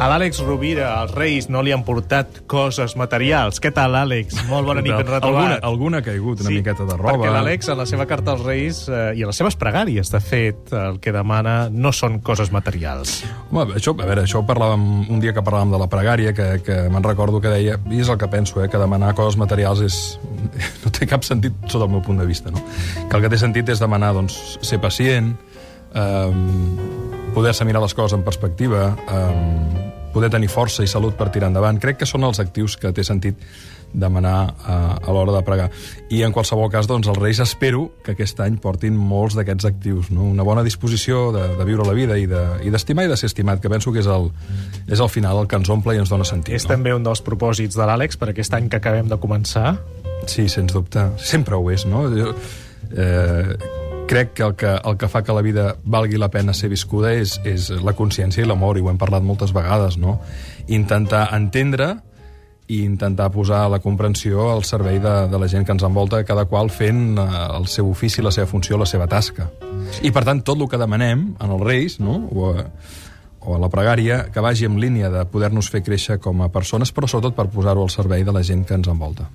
A l'Àlex Rovira, els Reis no li han portat coses materials. Què tal, Àlex? Molt bona nit, ben Alguna, retrobat. alguna ha caigut, una miqueta de roba. Perquè l'Àlex, a la seva carta als Reis eh, i a les seves pregàries, de fet, el que demana no són coses materials. Home, això, a veure, això parlàvem un dia que parlàvem de la pregària, que, que me'n recordo que deia, i és el que penso, eh, que demanar coses materials és, no té cap sentit sota el meu punt de vista, no? Que el que té sentit és demanar, doncs, ser pacient, eh, poder-se mirar les coses en perspectiva, eh, poder tenir força i salut per tirar endavant. Crec que són els actius que té sentit demanar a, a l'hora de pregar. I en qualsevol cas, doncs, els Reis espero que aquest any portin molts d'aquests actius, no? una bona disposició de, de viure la vida i de- i d'estimar de, i de ser estimat, que penso que és el, és al final el que ens omple i ens dona sentit. És no? també un dels propòsits de l'Àlex per aquest any que acabem de començar. Sí, sens dubte. Sempre ho és, no? Jo, eh, crec que el, que el que fa que la vida valgui la pena ser viscuda és, és la consciència i l'amor, i ho hem parlat moltes vegades, no? Intentar entendre i intentar posar la comprensió al servei de, de la gent que ens envolta, cada qual fent eh, el seu ofici, la seva funció, la seva tasca. I, per tant, tot el que demanem en els Reis, no?, o, o a la pregària, que vagi en línia de poder-nos fer créixer com a persones, però sobretot per posar-ho al servei de la gent que ens envolta.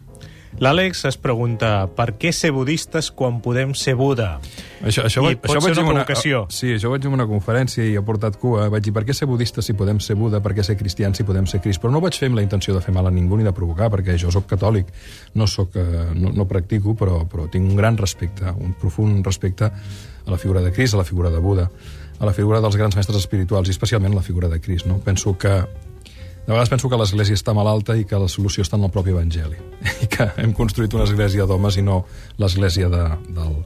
L'Àlex es pregunta per què ser budistes quan podem ser Buda? Això, això, I pot això ser vaig una provocació. Sí, això vaig en una conferència i he portat cua. Vaig dir, per què ser budista si podem ser Buda? Per què ser cristians si podem ser Crist? Però no ho vaig fer amb la intenció de fer mal a ningú ni de provocar, perquè jo sóc catòlic, no, soc, eh, no, no practico, però, però tinc un gran respecte, un profund respecte a la figura de Crist, a la figura de Buda, a la figura dels grans mestres espirituals, i especialment la figura de Crist. No? Penso que de vegades penso que l'Església està malalta i que la solució està en el propi Evangeli. Que hem construït una església d'homes i no l'Església de, del,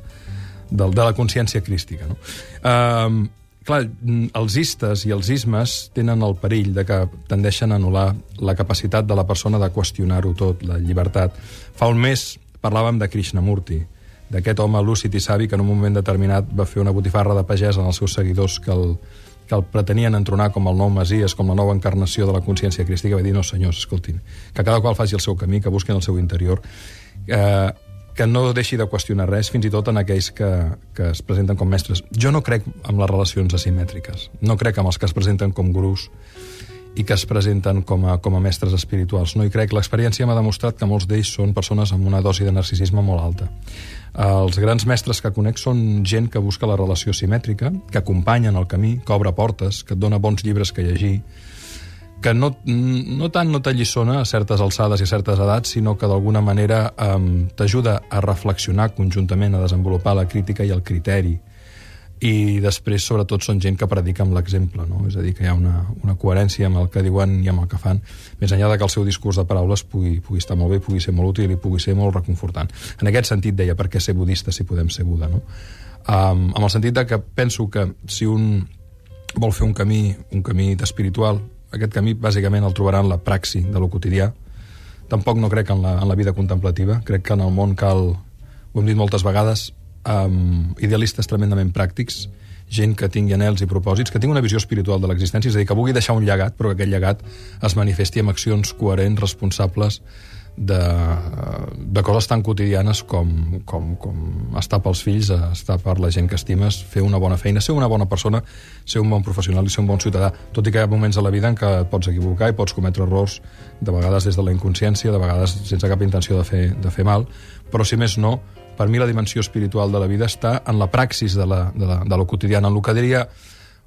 del, de la consciència crística. No? Um, clar, els istes i els ismes tenen el perill de que tendeixen a anul·lar la capacitat de la persona de qüestionar-ho tot, la llibertat. Fa un mes parlàvem de Krishnamurti, d'aquest home lúcid i savi que en un moment determinat va fer una botifarra de pagès en els seus seguidors que el, que el pretenien entronar com el nou Masies, com la nova encarnació de la consciència crística, va dir, no senyors, escoltin, que cada qual faci el seu camí, que busquen el seu interior, eh, que no deixi de qüestionar res, fins i tot en aquells que, que es presenten com mestres. Jo no crec en les relacions asimètriques, no crec en els que es presenten com gurus i que es presenten com a, com a mestres espirituals. No hi crec. L'experiència m'ha demostrat que molts d'ells són persones amb una dosi de narcisisme molt alta. Els grans mestres que conec són gent que busca la relació simètrica, que acompanyen el camí, que obre portes, que et dona bons llibres que llegir, que no, no tant no t'alliçona a certes alçades i a certes edats, sinó que d'alguna manera um, t'ajuda a reflexionar conjuntament, a desenvolupar la crítica i el criteri. I després, sobretot, són gent que predica amb l'exemple, no? És a dir, que hi ha una, una coherència amb el que diuen i amb el que fan, més enllà de que el seu discurs de paraules pugui, pugui estar molt bé, pugui ser molt útil i pugui ser molt reconfortant. En aquest sentit, deia, per què ser budista si podem ser Buda, no? Um, amb el sentit de que penso que si un vol fer un camí, un camí espiritual, aquest camí bàsicament el trobarà en la praxi de lo quotidià. Tampoc no crec en la, en la vida contemplativa. Crec que en el món cal, ho hem dit moltes vegades, um, idealistes tremendament pràctics, gent que tingui anels i propòsits, que tingui una visió espiritual de l'existència, és a dir, que vulgui deixar un llegat, però que aquest llegat es manifesti amb accions coherents, responsables, de, de coses tan quotidianes com, com, com estar pels fills, estar per la gent que estimes, fer una bona feina, ser una bona persona, ser un bon professional i ser un bon ciutadà, tot i que hi ha moments a la vida en què et pots equivocar i pots cometre errors, de vegades des de la inconsciència, de vegades sense cap intenció de fer, de fer mal, però si més no, per mi la dimensió espiritual de la vida està en la praxis de la, de la, de la quotidiana, en el que diria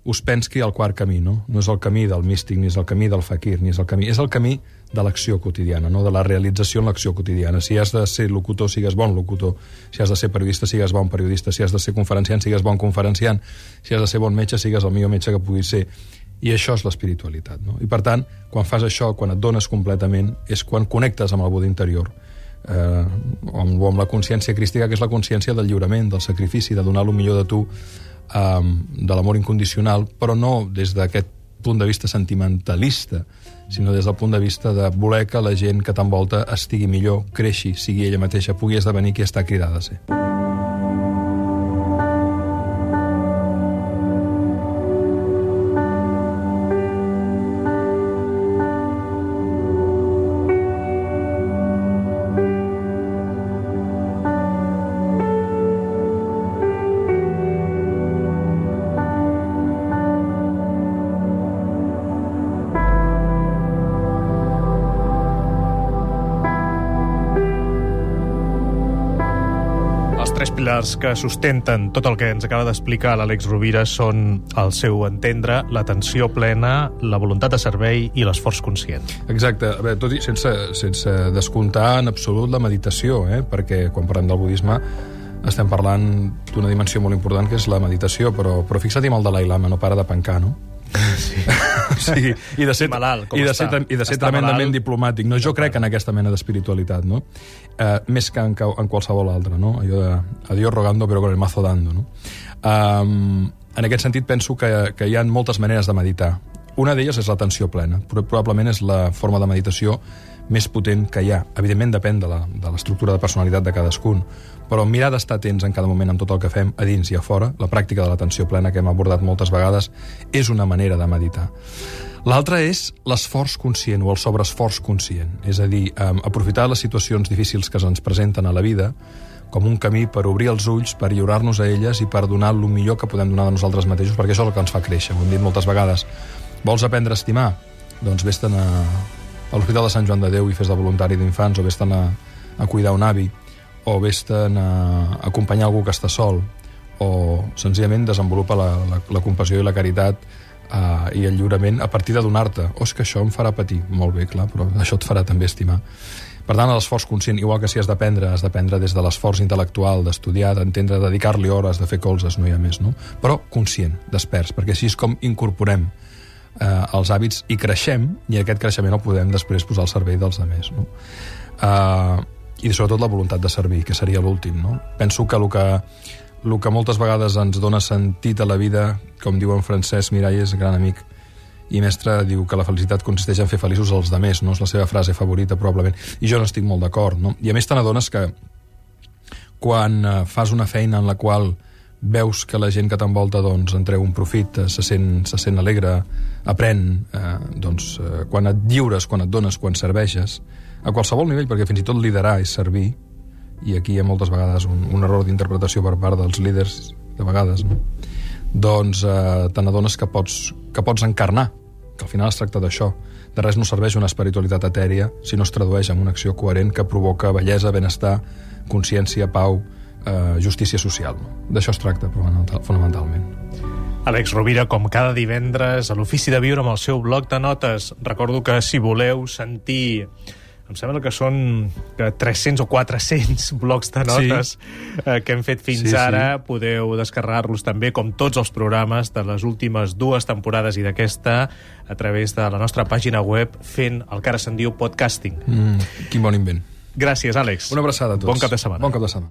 Uspensky el quart camí, no? No és el camí del místic, ni és el camí del fakir, ni és el camí... És el camí de l'acció quotidiana, no? de la realització en l'acció quotidiana. Si has de ser locutor, sigues bon locutor. Si has de ser periodista, sigues bon periodista. Si has de ser conferenciant, sigues bon conferenciant. Si has de ser bon metge, sigues el millor metge que puguis ser. I això és l'espiritualitat. No? I per tant, quan fas això, quan et dones completament, és quan connectes amb el Buda interior, eh, amb, amb la consciència crística, que és la consciència del lliurament, del sacrifici, de donar el millor de tu, eh, de l'amor incondicional, però no des d'aquest punt de vista sentimentalista, sinó des del punt de vista de voler que la gent que t'envolta estigui millor, creixi, sigui ella mateixa, pugui esdevenir qui està cridada a ser. Pilars que sustenten tot el que ens acaba d'explicar l'Àlex Rovira són el seu entendre, l'atenció plena, la voluntat de servei i l'esforç conscient. Exacte. A veure, tot i sense, sense descomptar en absolut la meditació, eh? perquè quan parlem del budisme estem parlant d'una dimensió molt important que és la meditació, però, però fixa't amb el Dalai Lama, no para de pencar, no? Sí. sí, i de ser, malalt, com i de està? ser, i de ser Està tremendament malalt? diplomàtic. No, jo crec en aquesta mena d'espiritualitat, no? Eh, més que en, en qualsevol altra, no? Allò de a Dios rogando pero con el mazo dando, no? Um, en aquest sentit penso que, que hi ha moltes maneres de meditar. Una d'elles és l'atenció plena. Pro- Probablement és la forma de meditació més potent que hi ha. Evidentment depèn de la- de l'estructura de personalitat de cadascun, però mirar d'estar atents en cada moment amb tot el que fem, a dins i a fora, la pràctica de l'atenció plena que hem abordat moltes vegades, és una manera de meditar. L'altra és l'esforç conscient o el sobreesforç conscient, és a dir, aprofitar les situacions difícils que ens presenten a la vida com un camí per obrir els ulls, per lliurar-nos a elles i per donar el millor que podem donar de nosaltres mateixos, perquè això és el que ens fa créixer, ho hem dit moltes vegades. Vols aprendre a estimar? Doncs vés-te'n a, a l'Hospital de Sant Joan de Déu i fes de voluntari d'infants, o vés-te'n a, a cuidar un avi, o vés-te'n a, a acompanyar algú que està sol, o senzillament desenvolupa la, la, la compassió i la caritat uh, i el lliurament a partir de donar-te. O és que això em farà patir. Molt bé, clar, però això et farà també estimar. Per tant, l'esforç conscient, igual que si has d'aprendre, has d'aprendre des de l'esforç intel·lectual, d'estudiar, d'entendre, dedicar-li hores, de fer colzes, no hi ha més, no? Però conscient, desperts, perquè així és com incorporem eh, els hàbits i creixem, i aquest creixement el podem després posar al servei dels altres, no? Eh, I sobretot la voluntat de servir, que seria l'últim, no? Penso que el que el que moltes vegades ens dona sentit a la vida, com diu en Francesc Miralles, gran amic i mestre, diu que la felicitat consisteix en fer feliços els demés, no? És la seva frase favorita, probablement. I jo no estic molt d'acord, no? I a més te n'adones que quan eh, fas una feina en la qual veus que la gent que t'envolta doncs, en treu un profit, eh, se sent, se sent alegre, aprèn, eh, doncs, eh, quan et lliures, quan et dones, quan serveixes, a qualsevol nivell, perquè fins i tot liderar és servir, i aquí hi ha moltes vegades un, un error d'interpretació per part dels líders, de vegades, no? doncs eh, te n'adones que pots, que pots encarnar, que al final es tracta d'això. De res no serveix una espiritualitat etèria si no es tradueix en una acció coherent que provoca bellesa, benestar, consciència, pau, eh, justícia social. D'això es tracta fonamental- fonamentalment. Àlex Rovira, com cada divendres, a l'Ofici de Viure amb el seu bloc de notes. Recordo que si voleu sentir em sembla que són que 300 o 400 blocs de notes sí. eh, que hem fet fins Sí, sí. ara. Podeu descarregar-los també, com tots els programes de les últimes dues temporades i d'aquesta, a través de la nostra pàgina web fent el que ara se'n diu podcasting. Mm, quin bon invent. Gràcies, Àlex. Una abraçada a tots. Bon cap de setmana. Bon cap de setmana.